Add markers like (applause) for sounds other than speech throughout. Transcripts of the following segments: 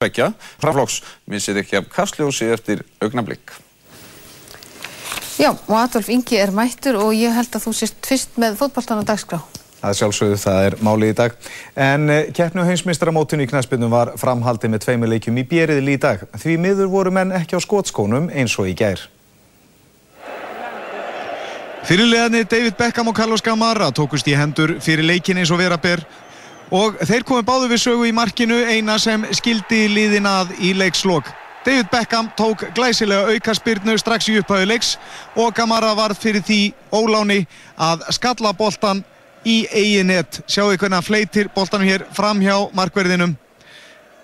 Begja, Raflóks, missið ekki af kastljósi eftir augnablík. Já, og Adolf Ingi er mættur og ég held að þú sést fyrst með fótballtan á dagskrá. Það sjálfsögðu, það er málið í dag. En eh, keppnu heimsmeistaramótun í knaspinum var framhaldið með tveimur leikjum í bjeriðil í dag. Því miður voru menn ekki á skótskónum eins og í gær. Fyrirlegaðni David Beckham og Carlos Gamara tókust í hendur fyrir leikin eins og vera ber og þeir komið báðu við sögu í markinu eina sem skildi liðin að í leikslokk. David Beckham tók glæsilega auka spyrnu strax í upphauðu leiks og Gamara varð fyrir því óláni að skalla boltan í eiginett. Sjáu hvernig hann fleitir boltanum hér fram hjá markverðinum.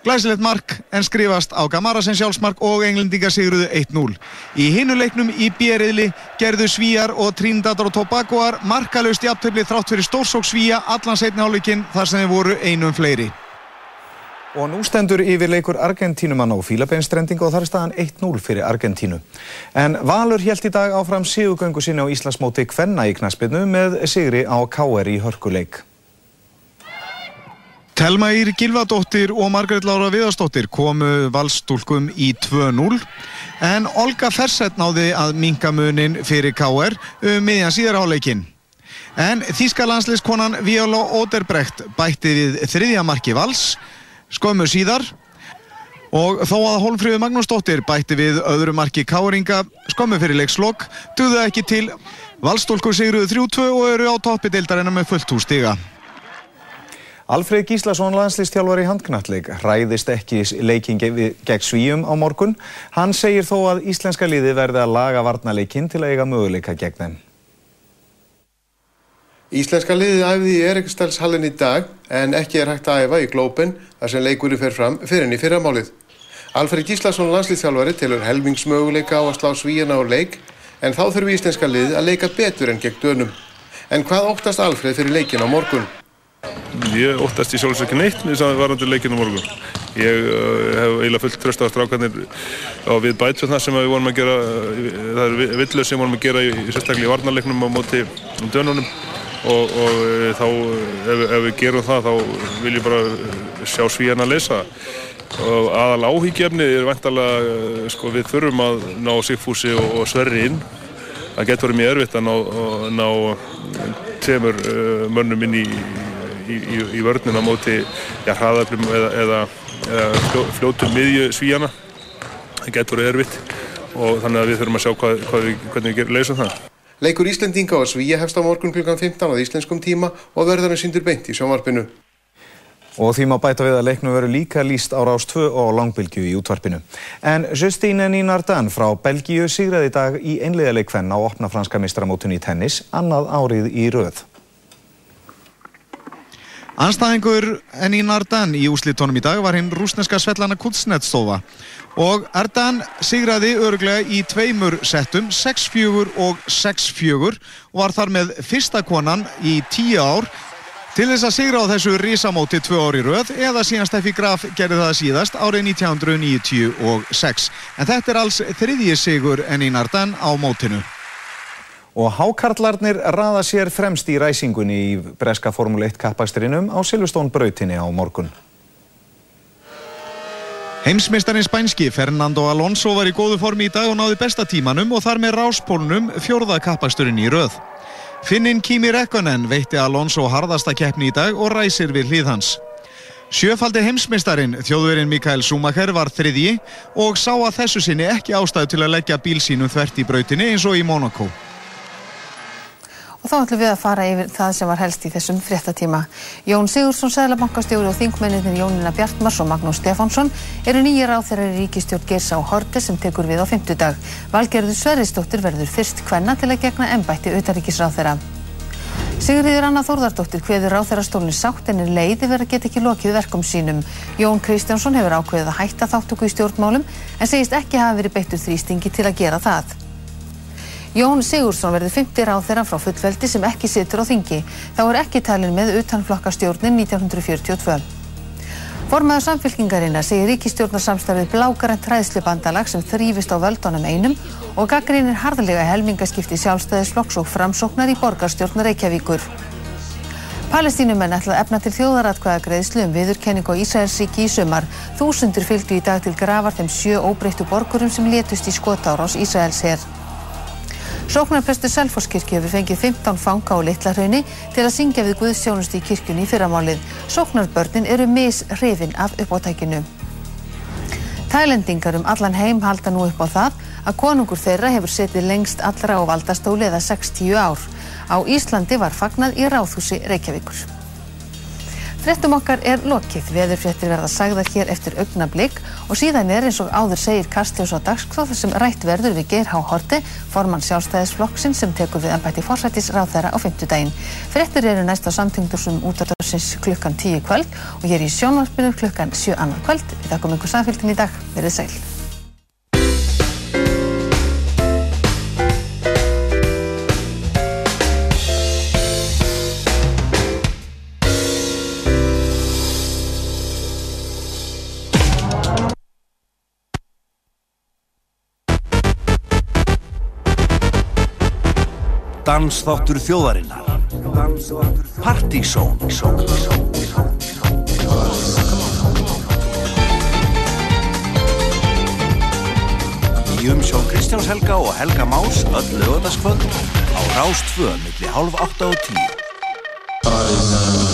Glæsilegt mark en skrifast á Gamarasens sjálfsmark og englendinga sigruðu 1-0. Í hinuleiknum í bjeriðli gerðu Svíjar og Trinidadar og Tobagoar markalust í aftöfli þrátt fyrir stórsók Svíja allan setni hálfleikin þar sem þeir voru einum fleiri. Og nú stendur yfir leikur Argentínumann á Fílabeinstrendingu og þar er staðan 1-0 fyrir Argentínu. En Valur held í dag áfram sigugöngu sinni á Íslandsmóti Kvenna í knaspinu með sigri á KR í hörkuleik. Telma Ír Gilvadóttir og Margret Lára Viðarsdóttir komu valstúlkum í 2-0 en Olga Fersett náði að minka munin fyrir KR um miðjan síðarháleikin. En Þískalandsleiskonan Viola Oderbrecht bætti við þriðja marki vals skömmu síðar og þó að Holmfríður Magnúsdóttir bætti við öðru marki Káringa skömmu fyrir leikslokk duðu ekki til valstúlkur sigruðu 3-2 og eru á toppi deildarina með fullt hús stiga. Alfred Gíslason, landslistjálfar í handknalleg, ræðist ekki leikin gegn svíum á morgun. Hann segir þó að íslenska liði verði að laga varnarleikin til að eiga möguleika gegn þeim. Íslenska liðið æfði í Eriksdalshallin í dag en ekki er hægt að æfa í glópen þar sem leikurinn fer fram fyrir henni fyrramálið. Alfred Gíslason, landslistjálfari, telur helmingsmöguleika á að slá svíjana á leik en þá þurfi íslenska liðið að leika betur enn gegn dönum. En hvað óttast Alfred fyrir leikin á morgun? Ég óttast í neitt með þess að varandi leikinu morgun. Ég uh, hef eiginlega fullt tröst á strákarnir á við bætsvöldna sem við vorum að gera, það er villið sem við vorum að gera í, í sérstaklega í varnarleiknum á móti um dönunum og, og uh, þá ef, ef við gerum það þá vil ég bara sjá svíjan að leysa. Og aðal áhyggjefni er vantalega, sko við þurfum að ná Sigfúsi og, og Sverri inn. Það getur verið mjög erfitt að ná, ná tveimur uh, mönnum inn í í, í, í vörnum á móti ja, hraðaflum eða, eða, eða fljótum miðju svíjana það getur verið erfitt og þannig að við þurfum að sjá hvað, hvað við, hvernig við leysum það. Leikur Íslendinga og Svíja hefst á morgun klukkan 15 á íslenskum tíma og verður hann síndur beint í sjónvarpinu. Og því má bæta við að leiknum veru líka líst á Rás 2 og Langbylgju í útvarpinu. En Justine Ninardan frá Belgíu sigraði í dag í einliðaleikvenn á opna franska mistramótunni í tennis, annað árið í röð. Anstæðingur Enín Ardan í úslitónum í dag var hinn rúsneska Svetlana Kuznetsova og Ardan sigraði örglega í tveimur settum, 6-4 og 6-4 og var þar með fyrsta konan í tíu ár til þess að sigra á þessu risamóti tvö ári röð eða síðan Steffi Graf gerði það síðast árið 1996. En þetta er alls þriðji sigur Enín Ardan á mótinu. Og hákarlarnir raða sér fremst í ræsingunni í breska Formule 1 kappakstrinum á Silvestón brautinni á morgun. Heimsmeistarinn spænski Fernando Alonso var í góðu formi í dag og náði besta tímanum og þar með ráspólnum fjórða kappaksturinn í röð. Finnin Kimi Räkkönen veitti Alonso harðasta keppni í dag og ræsir við hlið hans. Sjöfaldi heimsmeistarinn, þjóðverinn Mikael Schumacher var þriðji og sá að þessu sinni ekki ástæðu til að leggja bíl sínum þvert í brautinni eins og í Monaco. Og þá ætlum við að fara yfir það sem var helst í þessum fréttatíma. Jón Sigursson, Sæðlabankastjóri og þingmenninir Jónina Bjartmars og Magnús Stefánsson eru nýjir á þeirra ríkistjórn Gersa og Horte sem tekur við á fymtudag. Valgerður Sverrisdóttir verður fyrst hvenna til að gegna ennbætti utaríkisráð þeirra. Sigriður Anna Þórðardóttir hveður ráð þeirra stólni sátt en er leiði verið að geta ekki lokið verkum sínum. Jón Kristjánsson hefur ákveðið að hætta þáttöku í stjórnmálum en segist ekki hafa verið beittur þrýstingi til að gera það. Jón Sigursson verður 50 ráð þeirra frá fullveldi sem ekki situr á þingi. Þá er ekki talin með utanflokkastjórnin 1942. Formaður samfélkingarinnar segir ríkistjórnarsamstarfið blákarent træðslubandalag sem þrýfist á völdunum einum og gaggrínir harðlega helmingaskipti sjálfstæðisflokks og framsóknar í borgarstjórnar Reykjavíkur. Palestínumenn ætla að efna til þjóðaratkvæðagreiðslu um viðurkenningu á Ísraelsríki í sumar. Þúsundur fylgdu í dag til grafar þeim sjö óbreyttu borgurum sem letust í skotárás Ísraels hér. Sóknarprestur Selfosskirkju hefur fengið 15 fanga á Littlarhaunni til að syngja við Guðstjónusti í kirkjunni í fyrramálið. Sóknarbörnin eru mishrifin af uppátækinu. Tælendingar um allan heim halda nú upp á það að konungur þeirra hefur setið lengst allra á valdastóli eða 60 ár. Á Íslandi var fagnað í Ráðhúsi Reykjavíkur. Frettum okkar er lokið. Veðurfrettir verða sagðar hér eftir augnablík og síðan er eins og áður segir Kastljós á dagskráð þar sem rætt verður við Geir Há Horti, formann sjálfstæðisflokksinn sem tekur við ennbætti fórsættis ráð þeirra á fymtudaginn. Frettir eru næst á samtingdursum út af dagsins klukkan 10 kvöld og ég er í sjónvarpinu klukkan 7 annar kvöld. Við þakkum ykkur samfélgin í dag. Verðið sæl. Dansþáttur þjóðarinnar. Partizón Í umsjón Kristjáns Helga og Helga Más öll lögadaskvöld á Rástfö milli hálf 8 og 10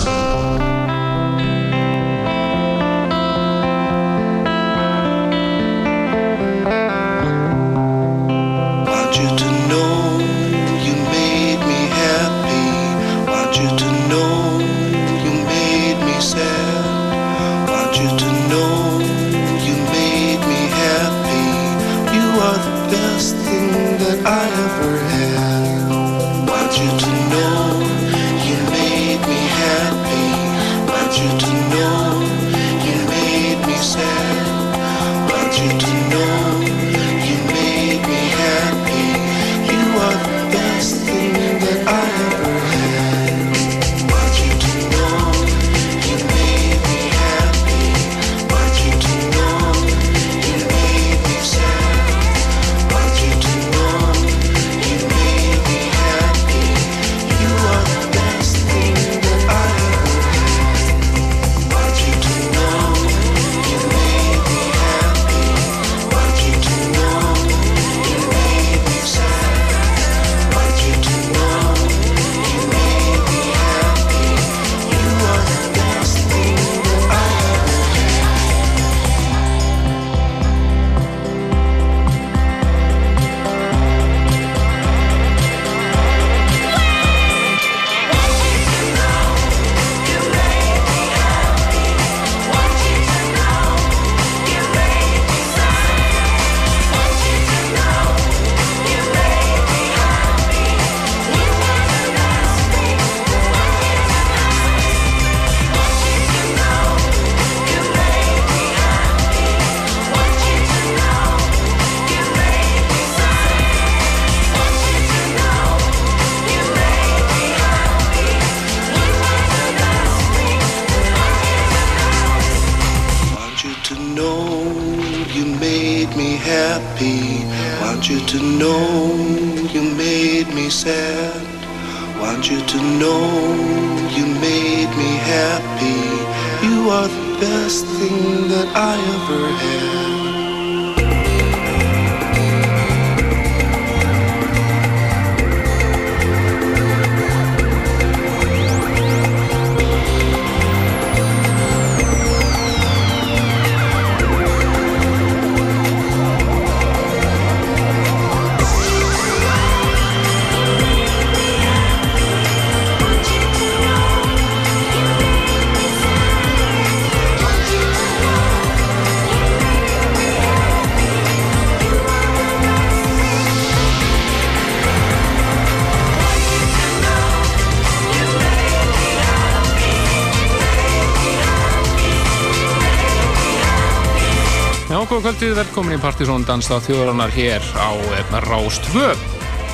Góða kvöldið, velkomin í Partíson Dansa þjóðarannar hér á eh, Rástvö.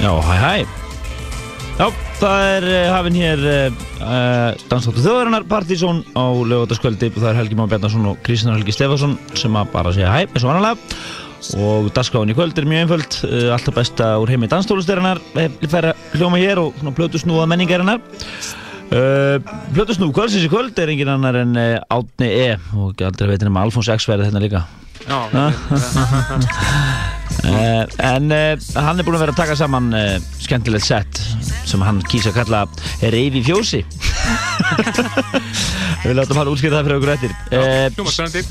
Já, hæ hæ. Já, það er uh, hafinn hér uh, Dansdáttu þjóðarinnar Partizón á lögataskvöldi og það er Helgi Má Bjarnason og Kristján Helgi Stefansson sem að bara segja hæ, eins og vanalega. Og dagskráin í kvöld er mjög einföld uh, alltaf besta úr heimi danstólustyrinnar færa hljóma hér og plötu snúað menningarinnar. Uh, Plötu snú kvöldsins í kvöld er engin annar en Átni E. Og aldrei veitin um Alfons X verði þetta líka. Já, Uh, (laughs) en uh, hann er búinn að vera að taka saman uh, skemmtilegt sett sem hann kýsa að kalla Reyfi fjósi. (laughs) Við látum hann útskýra það fyrir okkur eftir. Uh, hljóma spennandi.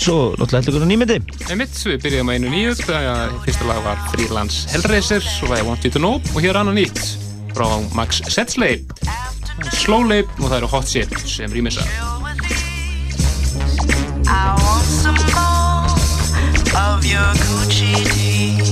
Svo náttúrulega heldur ykkur nýmyndi. Einmitt, við byrjum á einu nýju þegar fyrsta lag var Freelance Hellraiser og það er Want You To Know og hér er annar nýtt frá Max Setsley. Slowly og það eru Hot Shit sem rýmisa I want some more of your Gucci tees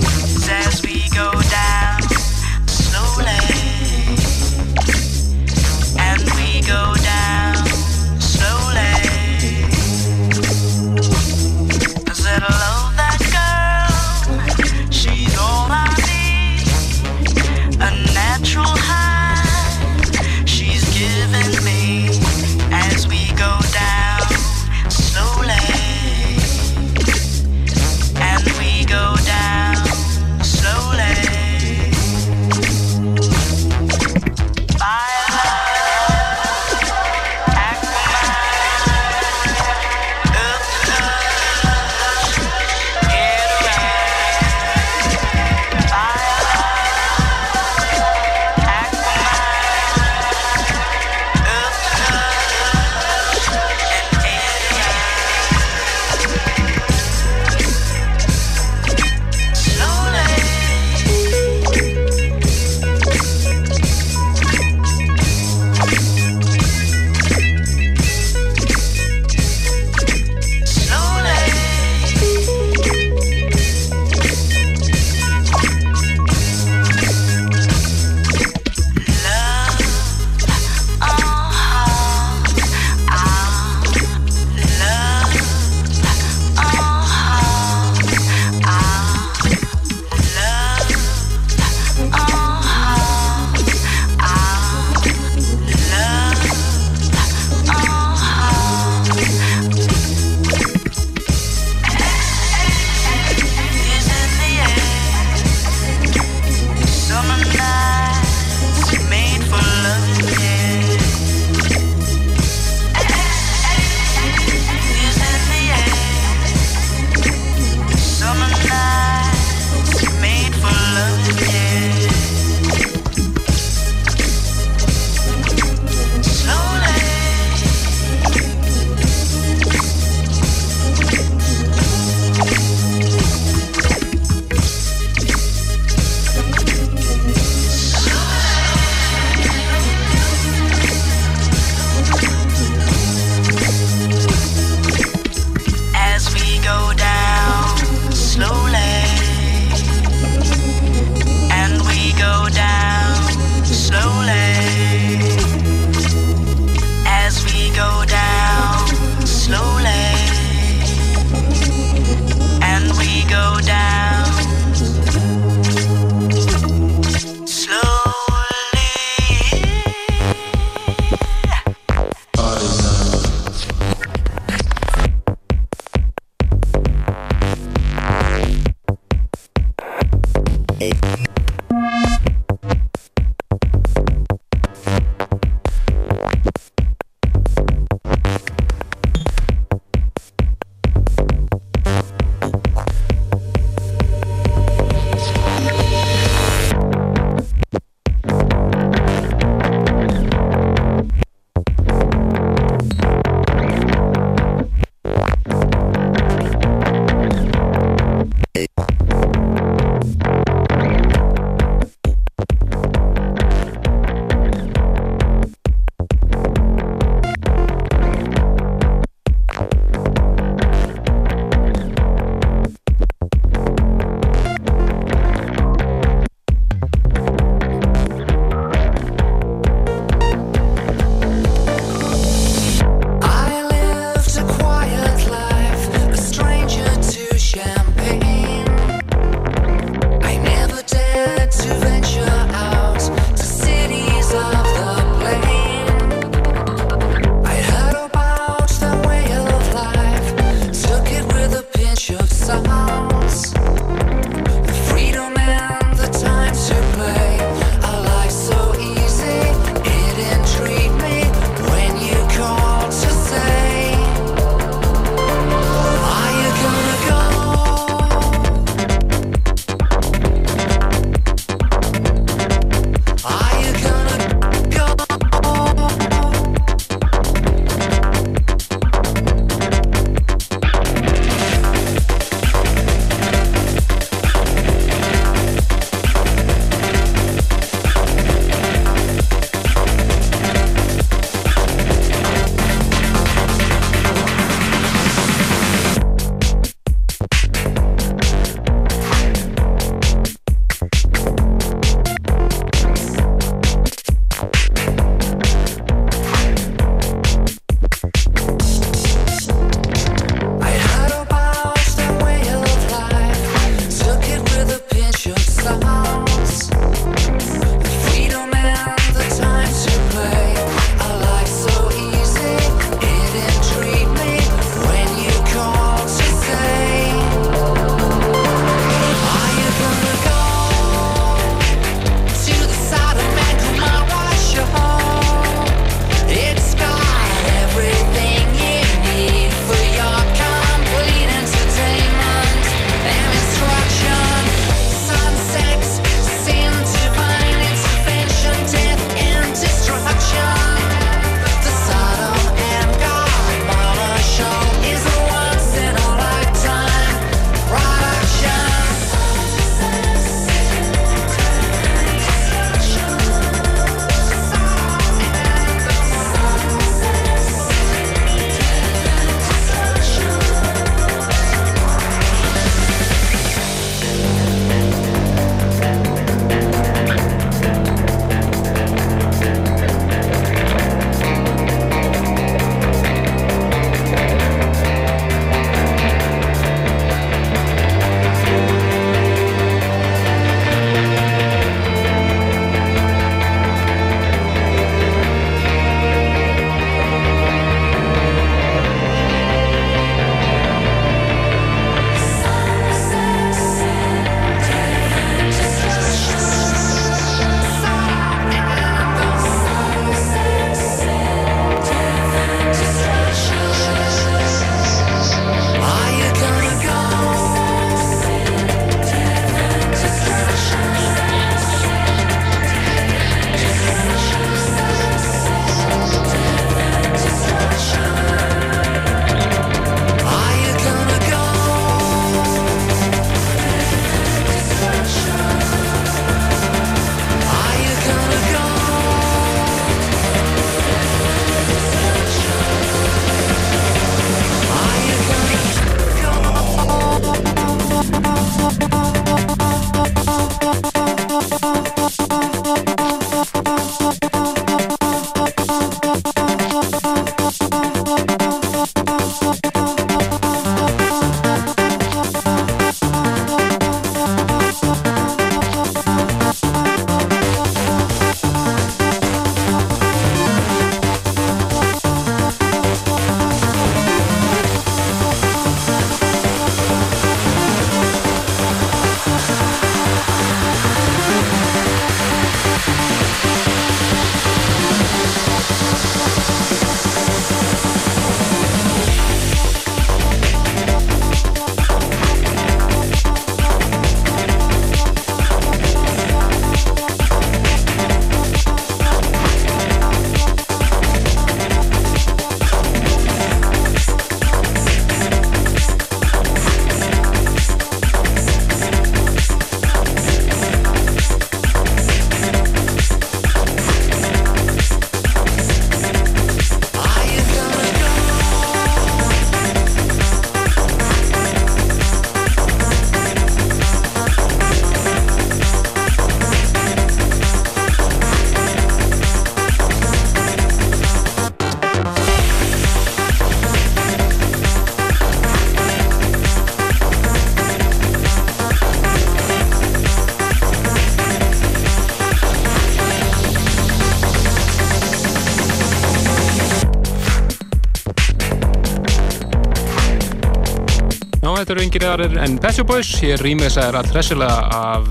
yngri aðrir en Shop Boys. Hér rýmið þess að tressilega af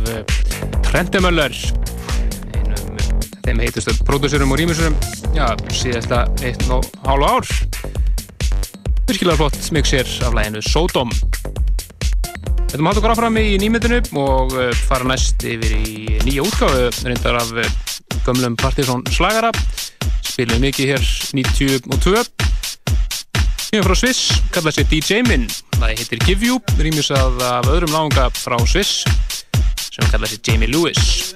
Trendemöller eh, þeim heitustu pródúsurum og rýmisurum já, síðasta eitt og hálfa ár. Virkilega flott mixir af læginu Sodom Þetta maður haldur okkur áfram í nýmyndinu og eh, fara næst yfir í nýja útgáfu reyndar af eh, gömlum Partiðsson slagara. Spilum mikið hér 92 Kynum frá Sviss, kalla sér DJ Min það heitir Give You, rýmisað af öðrum náunga frá Sviss sem kalla sér Jamie Lewis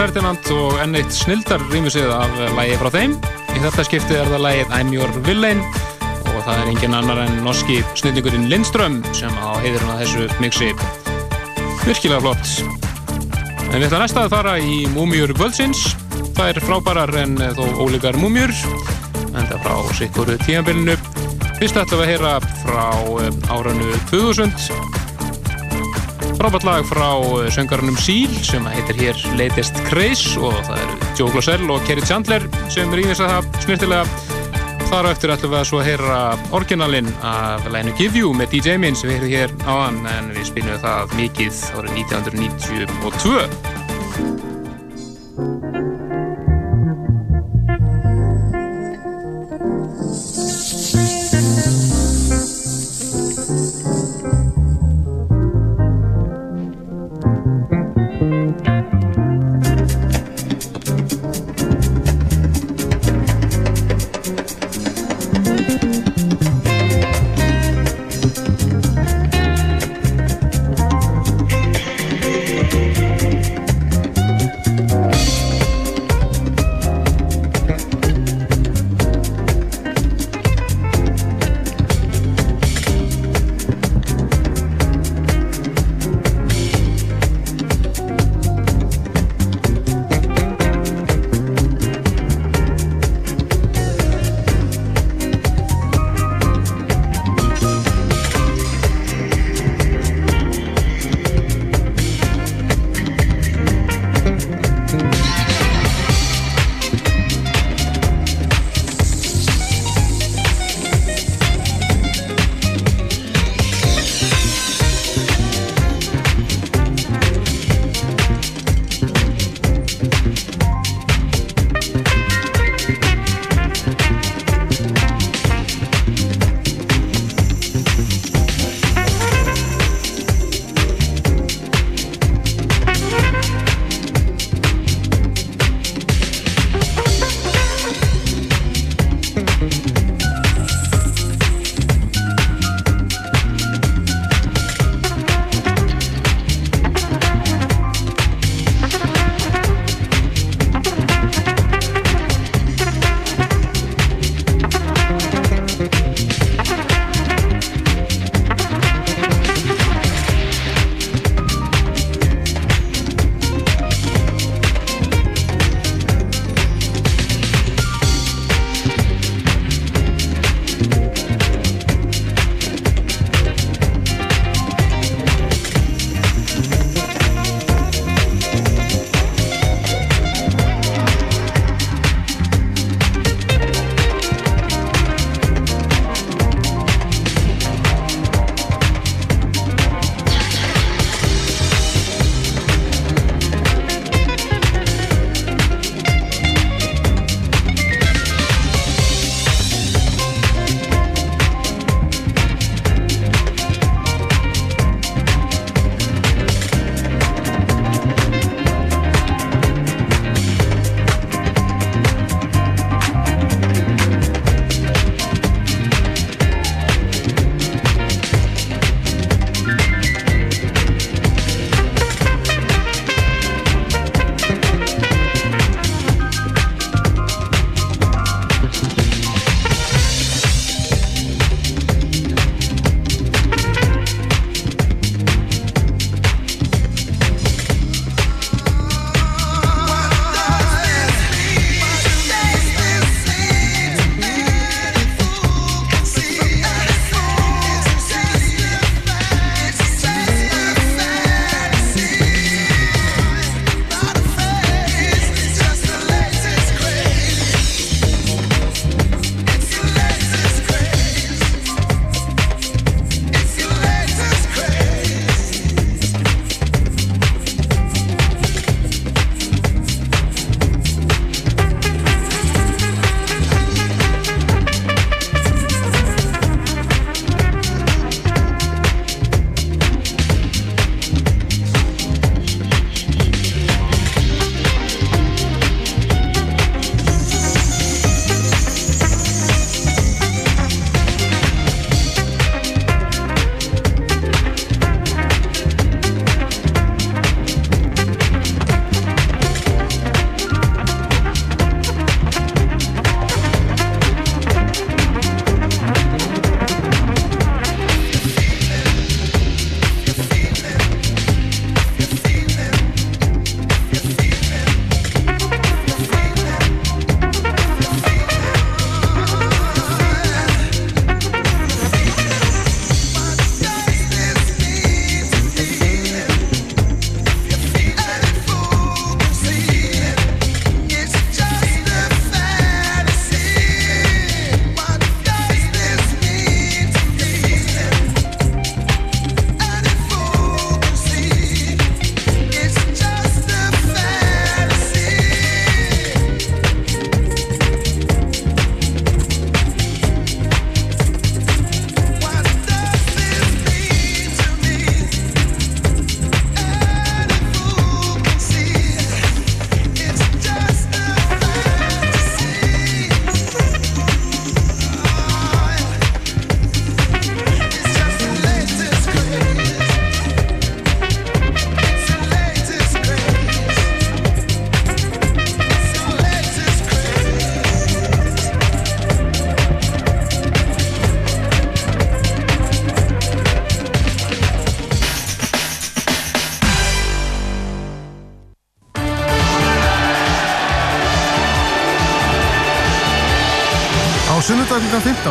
Ferdinand og enn eitt snildar rýmisið af lægi frá þeim. Í þetta skiptið er það lægið I'm Your Villain og það er engin annar en norski snillingurinn Lindström sem á heiðurinn að þessu mixi. Virkilega flott. En við ætlum næsta að fara í Múmjur Kvöldsins. Það er frábærar en þó ólíkar múmjur. En það er frá sikkur tímanbylnu. Fyrst ætlum við að heyra frá um, áranu 2000 frábært lag frá eh, söngarunum Seal sem heitir hér Latest Craze og það eru Joe Glossell og Kerry Chandler sem rýðis að það snirtilega þar eftir ætlum við að svo heyra orginalinn af læginu Give You með DJ Min sem við heyrðum hér á hann en við spilum það mikið árið 1992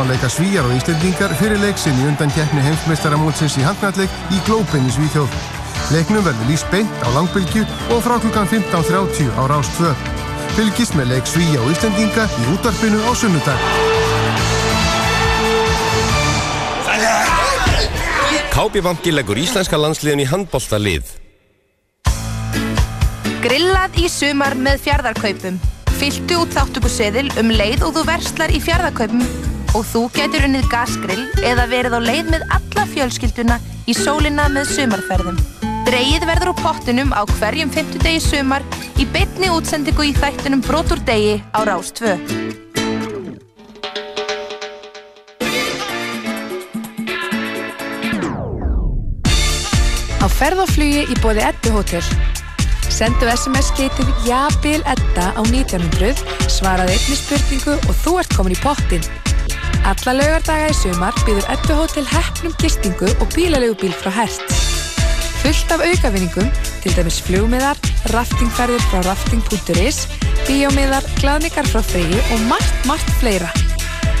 leika Svíjar og Íslendingar fyrir leiksinn í undan keppni heimsmeistaramótsins í handknalleg í Glóbin í Svíþjóð. Leiknum verður líst beint á langbylgju og frá klukkan 15.30 á Rás 2. Fylgist með leik Svíja og Íslendinga í útarpinu á sunnudag. KB Banki leggur íslenska landsliðin í handbolta lið. Grillað í sumar með fjardarkaupum. Fylltu út þáttökuseðil um leið og þú verslar í fjardarkaupum og þú getur unnið gasgrill eða verið á leið með alla fjölskylduna í sólina með sumarferðum. Dreyið verður úr pottinum á hverjum 50 degi sumar í beinni útsendingu í þættunum Brotur degi á Rás 2. Á ferð og flugi í bóði Eddu Hotel. Sendu SMS getið Jabil Edda á 1900, svaraði einni spurningu og þú ert komin í pottin. Alla laugardaga í sumar býður Eddu Hotel hefnum gistingu og bílalegu frá Hertz. Fullt af aukavinningum, til dæmis flugmiðar, raftingferðir frá rafting.is, bíómiðar, glaðningar frá Freyju og margt, margt fleira.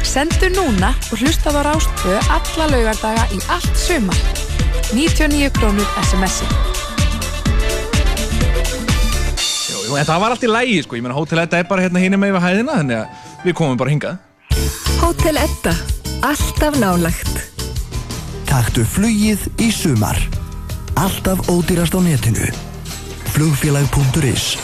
Sendu núna og hlusta á Rástvö alla laugardaga í allt sumar. 99 krónur SMS-i. En það var allt í lægi, sko. Ég meina, Hótel Edda er bara hérna hinum með yfir hæðina, þannig að við komum bara hingað. Hótel Edda. Alltaf nálagt. Taktu flugið í sumar. Alltaf ódýrast á netinu. Flugfélag.is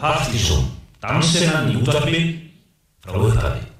Partíson, dansinnan í útvarpi frá upphafi.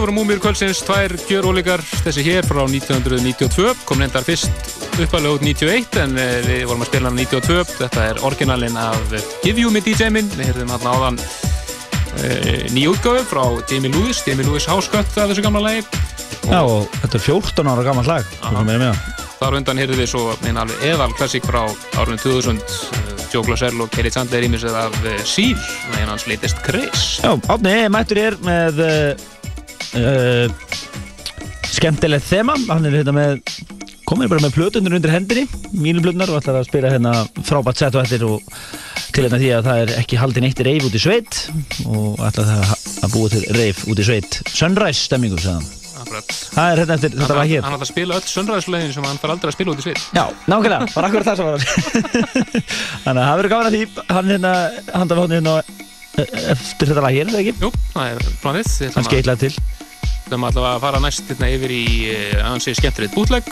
Voru Múmir Kvölsins tvær gjörólíkar þessi hér frá 1992 kom reyndar fyrst uppalega út 91 en eh, við vorum að spila hann 92 þetta er orginalinn af Give You Me DJ minn. Við heyrðum hann áðan uh, nýja útgáfu frá Jamie Lewis Jamie Lewis háskött af þessu gamla lagi. Já, og þetta er 14 ára gammal lag það. þar undan heyrðum við svo einn alveg eðal klassík frá árunum 2000 uh, Joe Glassell og Kerry Chandler ímisið af uh, Seal en hans latest Chris. Já, Átni mættur er með uh, uh, skemmtilegt þema, hann er hérna með komið bara með plötundur undir hendinni mínuplötunar og ætlar að spila hérna frábært sett og eftir og til hérna því að það er ekki haldin eitt reif út í sveit og ætlar það að búa til reif út í sveit. Sunrise stemmingu, sagðan. Það er hérna eftir, þetta var hér. Hann átt að spila öll sönræðislegin sem hann fær aldrei að spila út í sveit. Já, nákvæmlega, bara akkurat það sem var (laughs) Þannig að það verður gaman að því hann hérna, handa við hóðin hérna eh, eftir þetta lag hér, eða ekki? Jú, það er planið eitt lag til Við ætlum allavega að fara næst hérna yfir í uh, ansi skemmtilegt bútlegg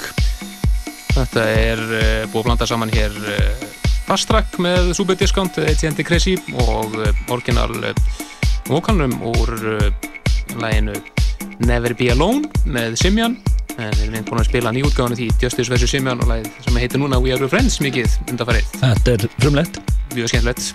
Þetta er uh, búið að blanda saman hér uh, Fast Track með Super Discount AT&T Crazy og orginal vokalnum úr læginu Never Be Alone með Simjan en við erum búin að spila nýjútgáðan því Justice vs. Simjan og lægið sem heitir núna We Are Your Friends mikið undanfarið. Þetta er frumlegt. Mjög skemmtilegt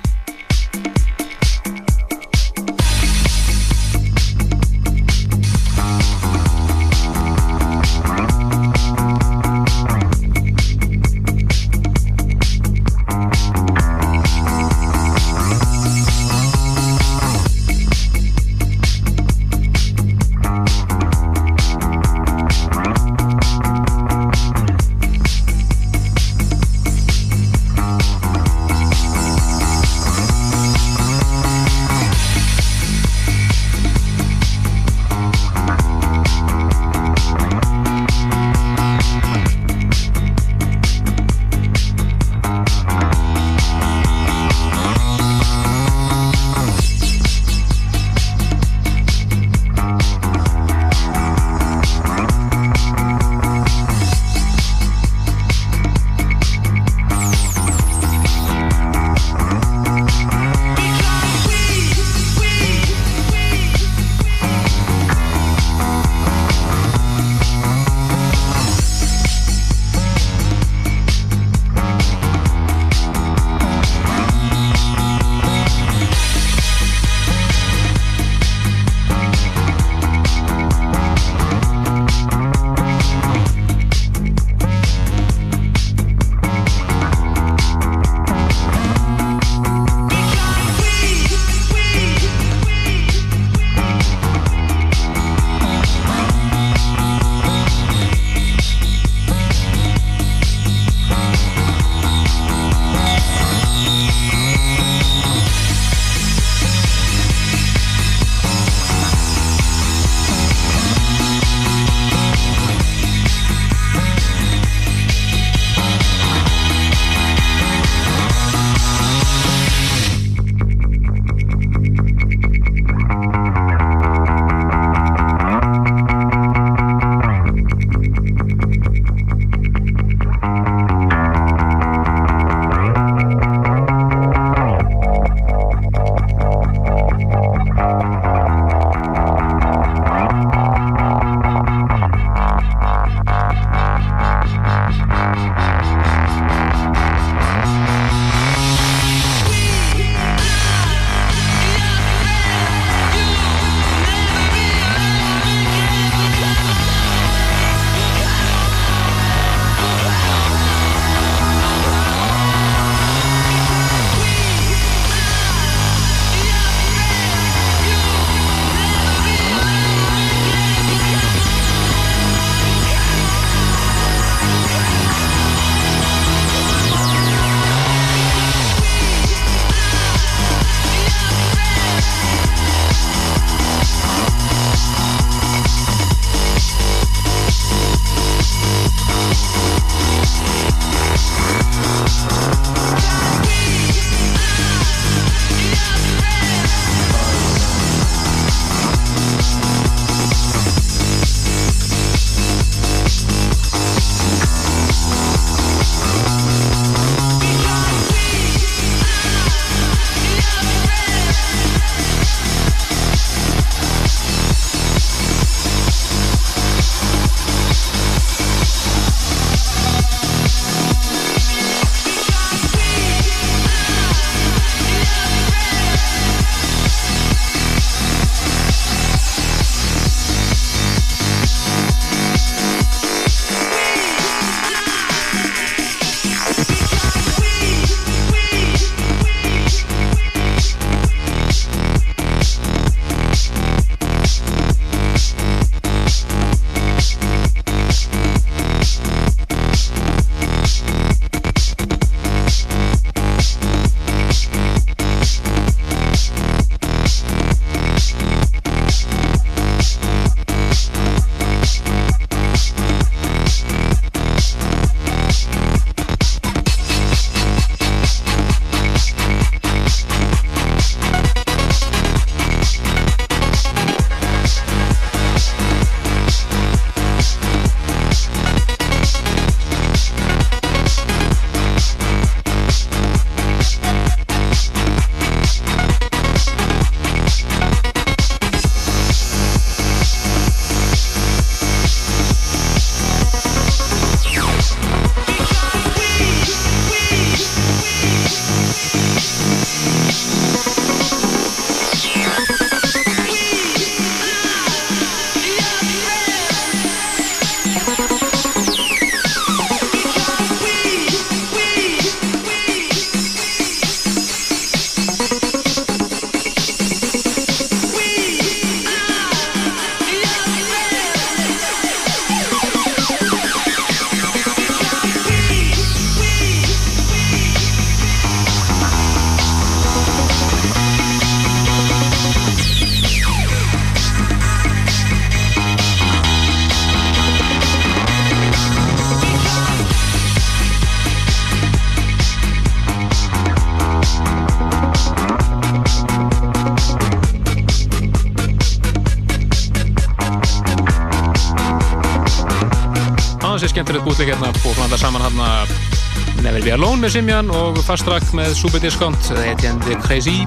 með Simjan og Fast Track með Super Discount það heiti henni Crazy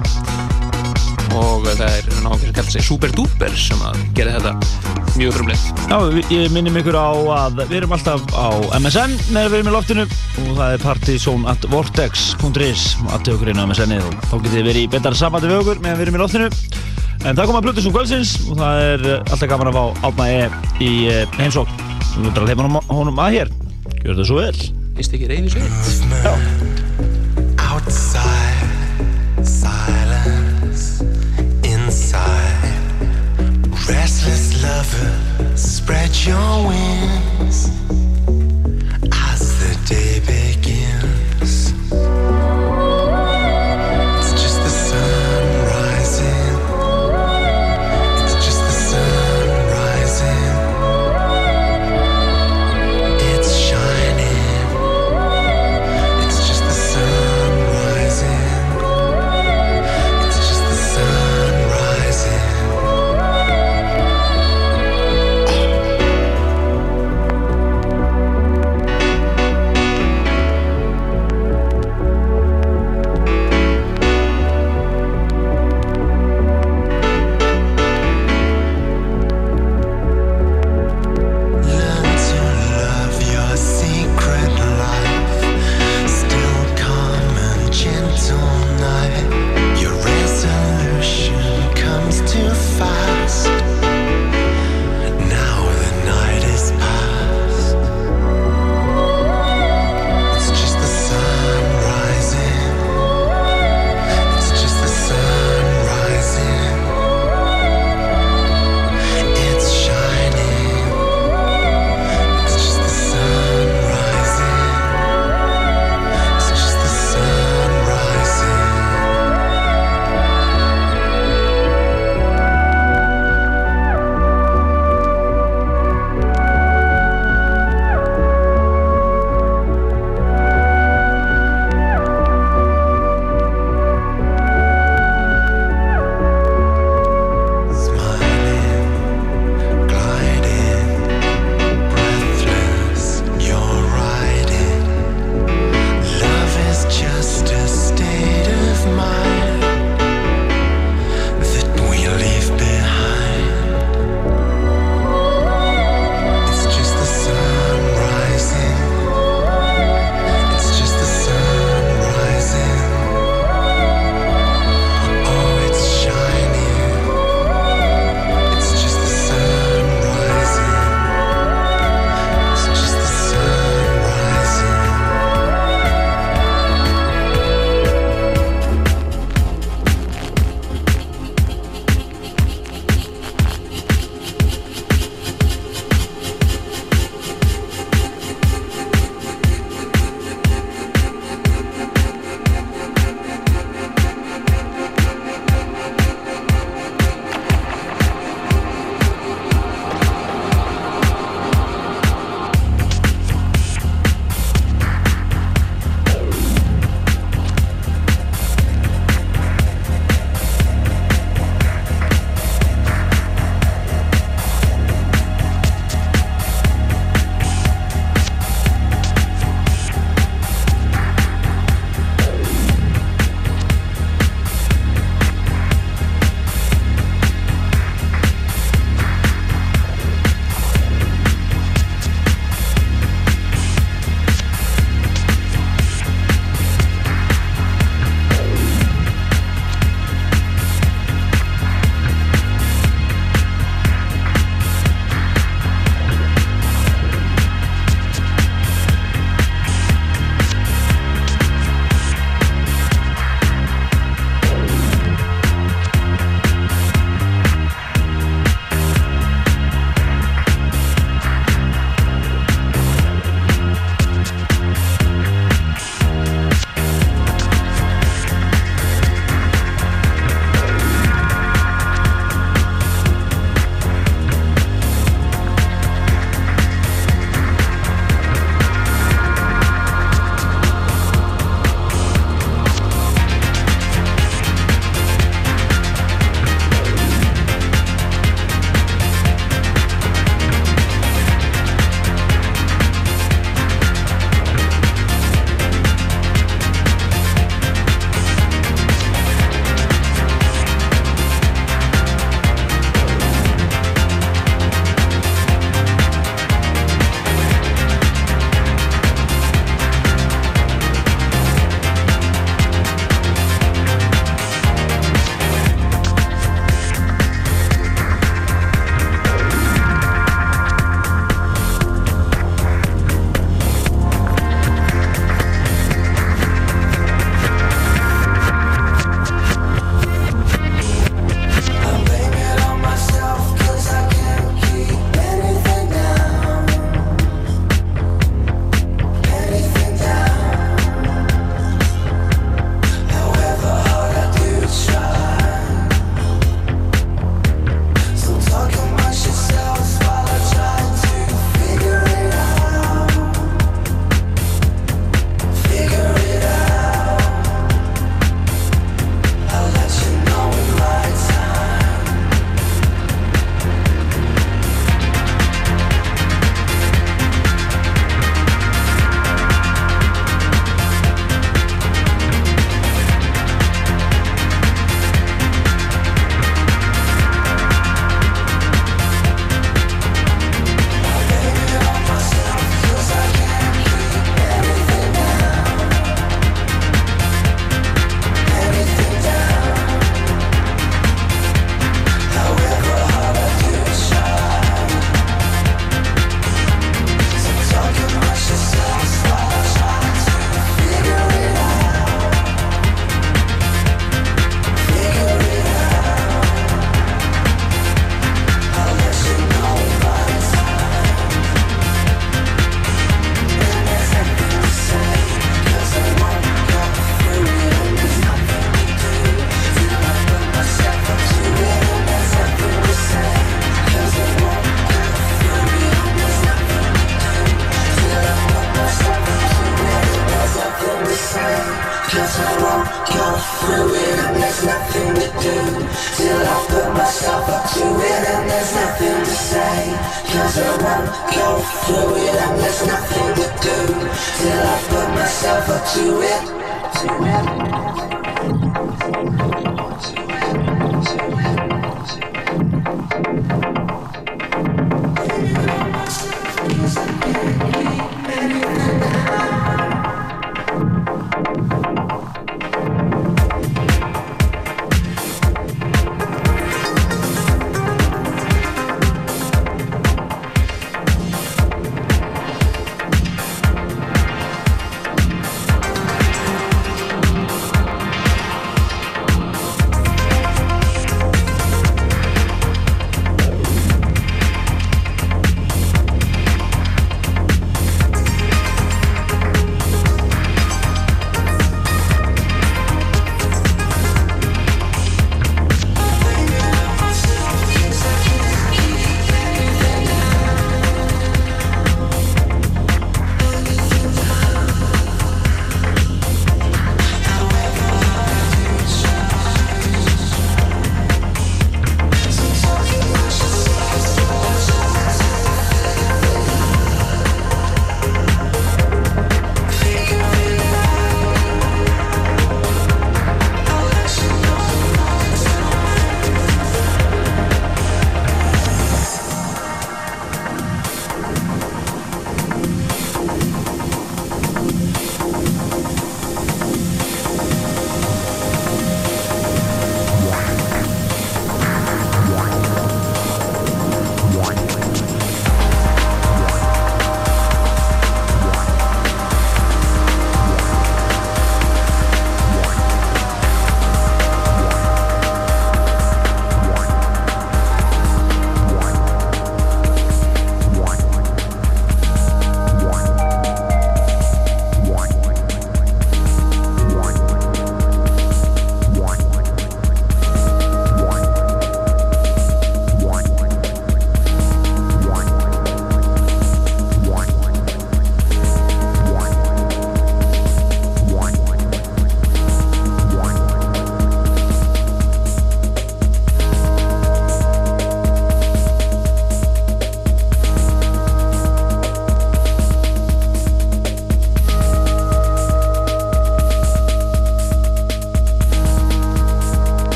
og það er náttúrulega sem kallar sig Super Duper sem að gera þetta mjög frumleitt. Já, ég minnum ykkur á að við erum alltaf á MSN meðan við erum í loftinu. Og það er partysón at vortex.is aðtöðu okkur inn á MSN-ið og þá getið þið verið í betar samvætti við okkur meðan við erum í loftinu. En það koma Plutusum Kvöldsins og það er eh, alltaf gaman að fá Átna E í eh, heimsókn. Við erum bara að leipa honum, að hér. Gjör það svo vel. Vist ekki reyfi sveit Já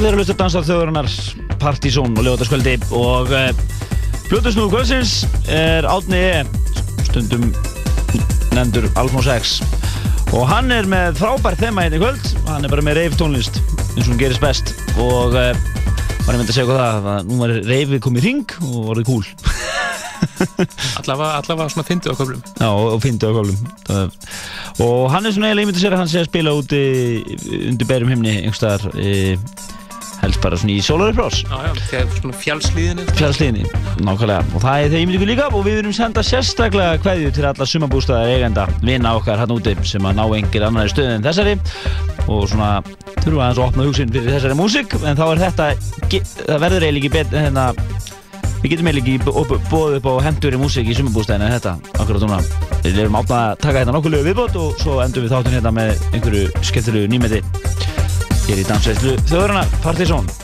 Já, við erum að hlusta að dansa þjóðurinnar Partizón og lögataskvöldi og uh, Plutusnúðu kvöldsins er Átni E. Stundum nefndur Alfons X. Og hann er með frábært þema hérna í kvöld. Hann er bara með reyf tónlist eins og hún gerist best. Og uh, var ég myndi að segja hvað það að nú var reyfið komið í ring og voruð cool. (laughs) Allavega, svona fyndið á köflum. Já, og, fyndið á kólum og hann er svona eiginlega, ég myndi að segja að hann sé að spila úti undir berum himni einhverstaðar e, helst bara svona í svona fjálslíðinni fjallsliðinni, nákvæmlega. Og það er myndi ykkur líka og við viljum senda sérstaklega kveðju til alla sumabústaðar eigenda vinna okkar hann úti sem að ná engir annari stöð en þessari. Og svona þurfa aðeins að opna hugsin fyrir þessari músík. En þá er þetta, það verður eiginlega ekki betur hérna Við getum eiginlega ekki boðið upp á hendur í músík í sumabústæðinu en þetta, akkurat núna. Við erum átna að taka hérna nokkuð viðbót og svo endum við þáttun hérna með einhverju skemmtilegu nýmeti hér í dansveitslu Þjóðurna Partizón.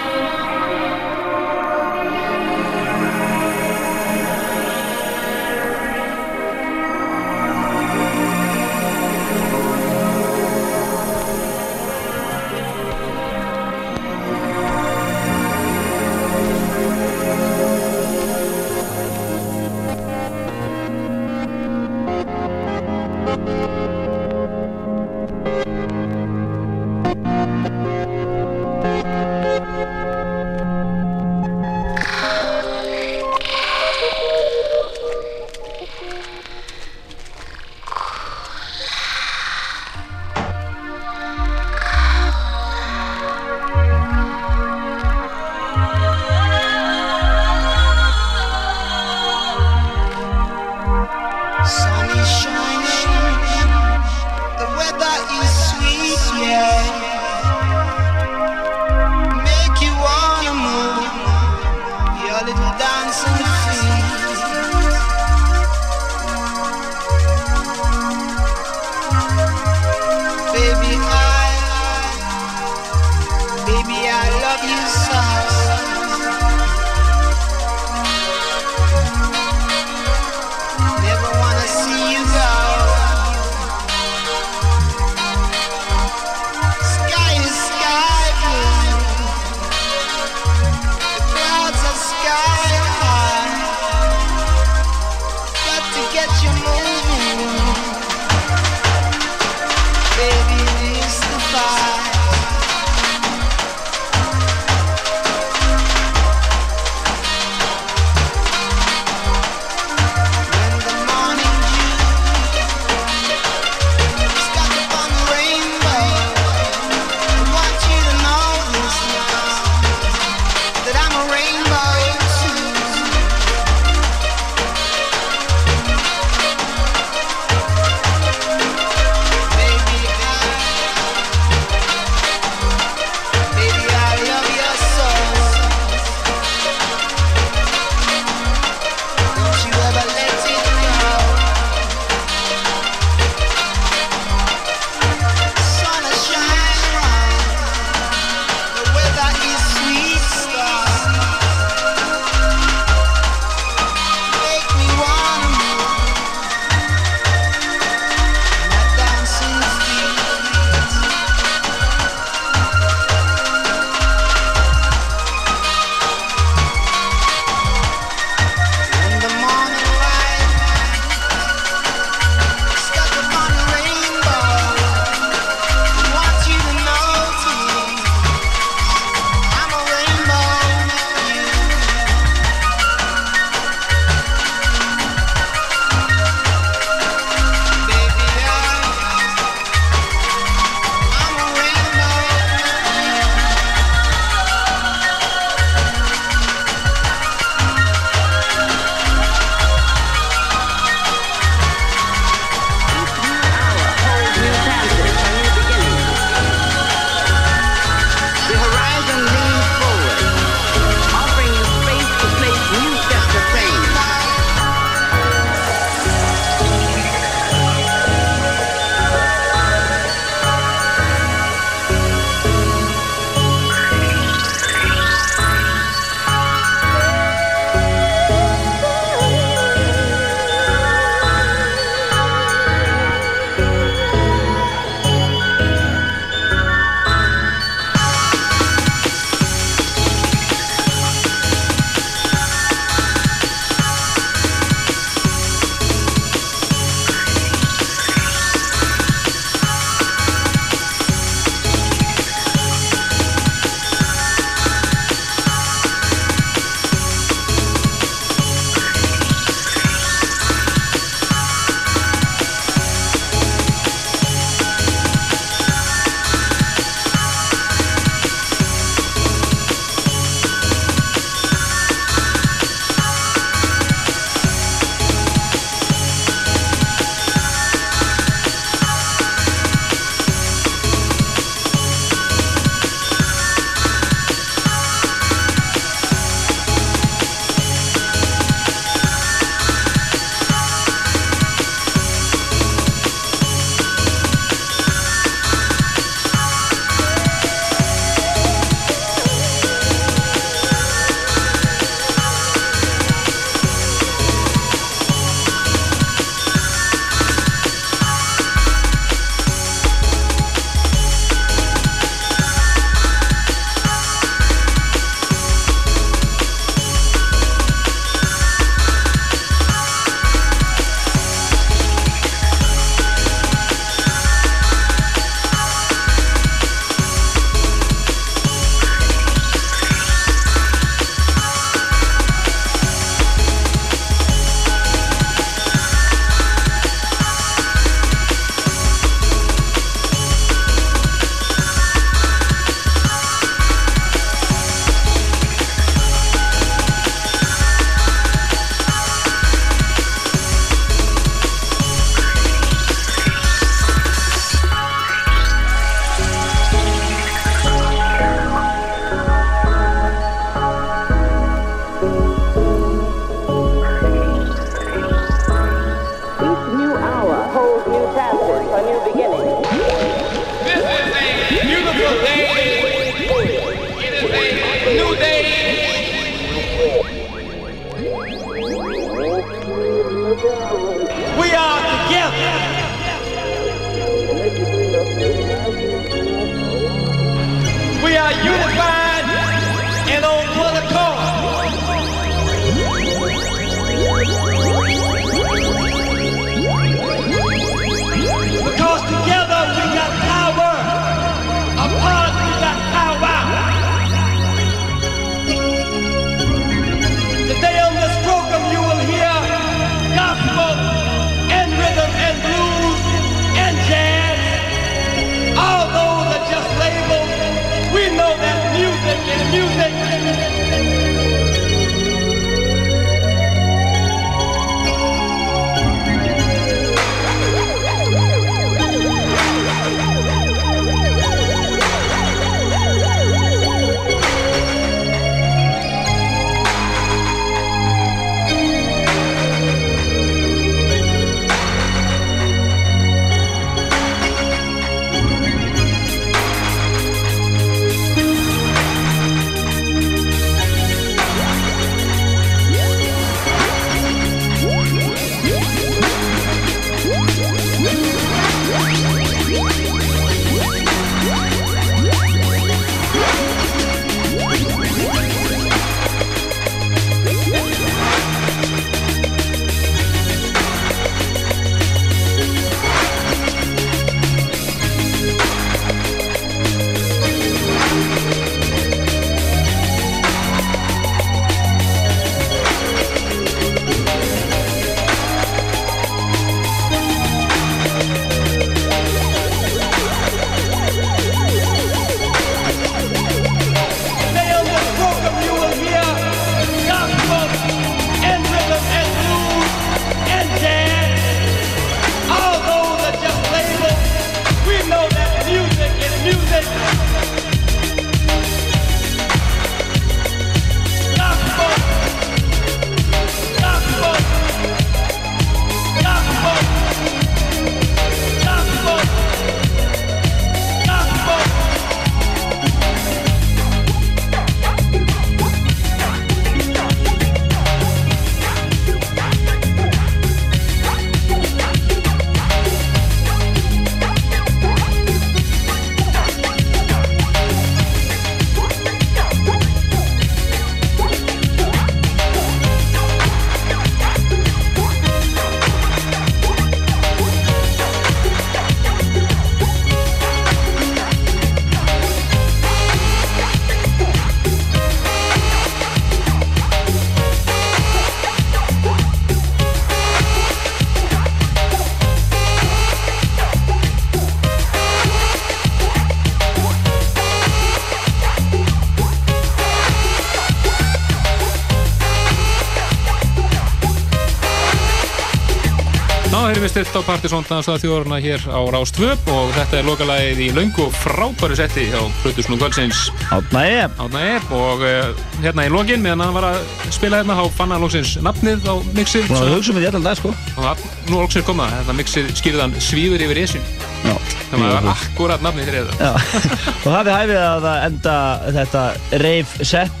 Við stilt á Partisón dansstað þjóðurna hér á Rás 2 og þetta er lokalagið í og frábæru setti hjá Plutusnú Kvöldsins. Átna Eb Átna Eb og uh, hérna í lokin meðan hann var að spila hérna þá fann hann lóksins nafnið á mixið. Búin að hugsa um þetta allan dag sko. Og það- nú lóksins komað þetta mixið skýrðan svífur yfir esin Já. Það var akkurat nafnið fyrir þetta. Já, (laughs) og hafið hæfið að enda þetta rave set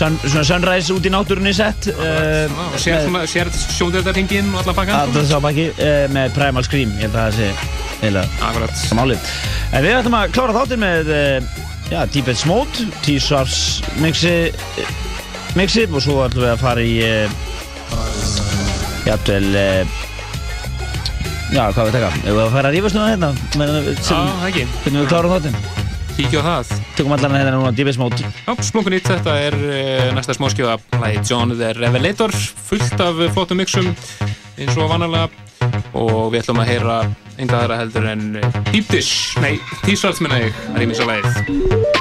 sun, svona sunrise út í náttúrunni set uh, og sér, svona- sér sjóndeldarhingin og allan pakkan Það sá ekki uh, með Primal Scream Ég held að það sé eiginlega Akkurat. Málið. En við ætlum að klára þáttir með uh, Já, Deepest Mode T-Sars mixi og svo ætlum við að fara í uh, Já, hvað við taka? Við að fara að rífast að hérna? Já, ekki. Hvernig við klárum þáttin Kíkja á það Tökum allan hérna núna Mode. Já, splunkunýtt, þetta er uh, næsta smáskjöða lagi John the Revelator fullt af eh, flottum mixum eins og vanalega. Og við ætlum að heyra aðra heldur en uh, Deep Dish, nei, T-Salt minna ég að rýmisa lagið. John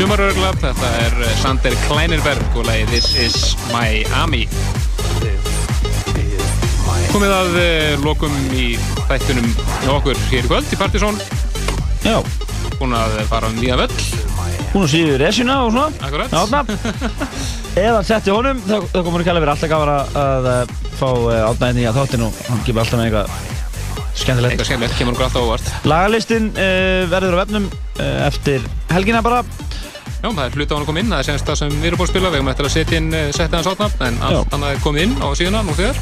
allt sumarörgla. Þetta er eh, Sander Kleinerberg og lagi This is Miami. Komið að uh, lokum í þættunum hjá okkur hér í kvöld í Partizón. Já. Búin að fara um nýja völl. Hún og síður resina og svona. Akkurat. Átna. (laughs) Eða setti honum, þá, komur ekki alveg verið alltaf gafara að, að fá átna einnig að þáttinn og hann gefur alltaf með eitthvað skemmtilegt. Eitthvað skemmtilegt, kemur okkur alltaf óvart. Lagalistin uh, verður á vefnum uh, eftir helgina bara. Já, það er hluta á hann að koma inn, það er semst það sem við erum búin að spila, við erum eftir að setja inn, eh, setja hans átnafn, en allt annað er komið inn á síðuna nú þegar.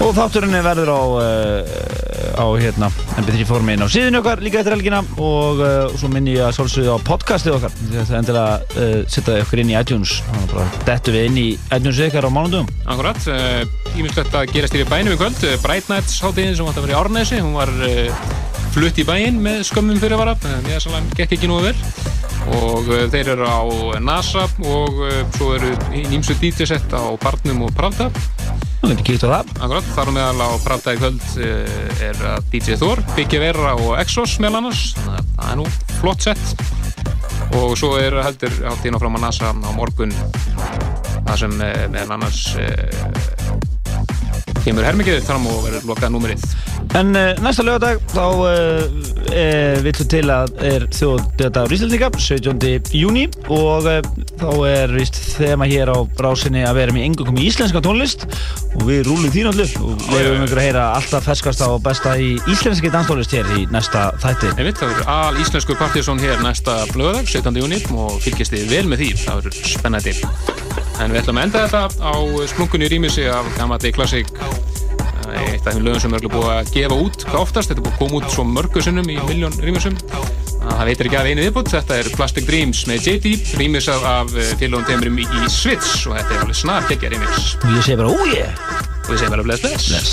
Og þátturinn verður á, uh, á hérna, MP3 formi inn á síðunni okkar líka eftir helgina og uh, svo minni ég að svolsögðu á podcastið okkar. Þetta er endilega uh, setja ykkur inn í iTunes, þannig að dettu við inn í iTunes ykkar á mánundum. Akkurat, ímislegt að gerast hér í bænum í kvöld, Bright Nights hátíðin sem átti að vera í Árnesi, hún var flutt í bæinn með skömmum fyrirvara, salam gekk ekki nú vel og uh, þeir eru á NASA og uh, svo eru ímsu DJ-sett á Barnum og Pravda. Það getur kíkt á það. Akkurat, þar á meðal á Pravda í kvöld uh, er DJ Thor, Biggie Vera og Exos meðal annars, það er nú flott sett og svo er heldur hátíðin áfram að NASA á morgun það sem meðal annars kemur hermikið fram og verður lokað númerið. En uh, næsta lögadag þá uh, e, villu til að er þjóðdöðdagur Íslandíka 17. júni og uh, þá er víst þema hér á brásinni að vera með engum í íslenska tónlist og við rúlum því náttúrulega og leiðum ykkur að heyra alltaf ferskasta og besta í íslenski danstónlist hér í næsta þætti. Ég veit, það verður al íslensku partysón hér næsta blöðdag, 17. júni og fylgjast þið vel með því, það verður spennandi. En við ætlum að enda þetta á splunkunni rýmisi af gammalli klassík eitt af þeim lögum sem er búið að gefa út hvað oftast, þetta er búið að koma út svo mörgu sinnum í miljón rýmisum það veitir ekki af einu viðbútt, þetta er Plastic Dreams með JD, rýmisað af félagum teimurum í Switch og þetta er alveg snar geggja rýmis Og ég segi bara, ó ég! og ég segi bara bless bless, bless.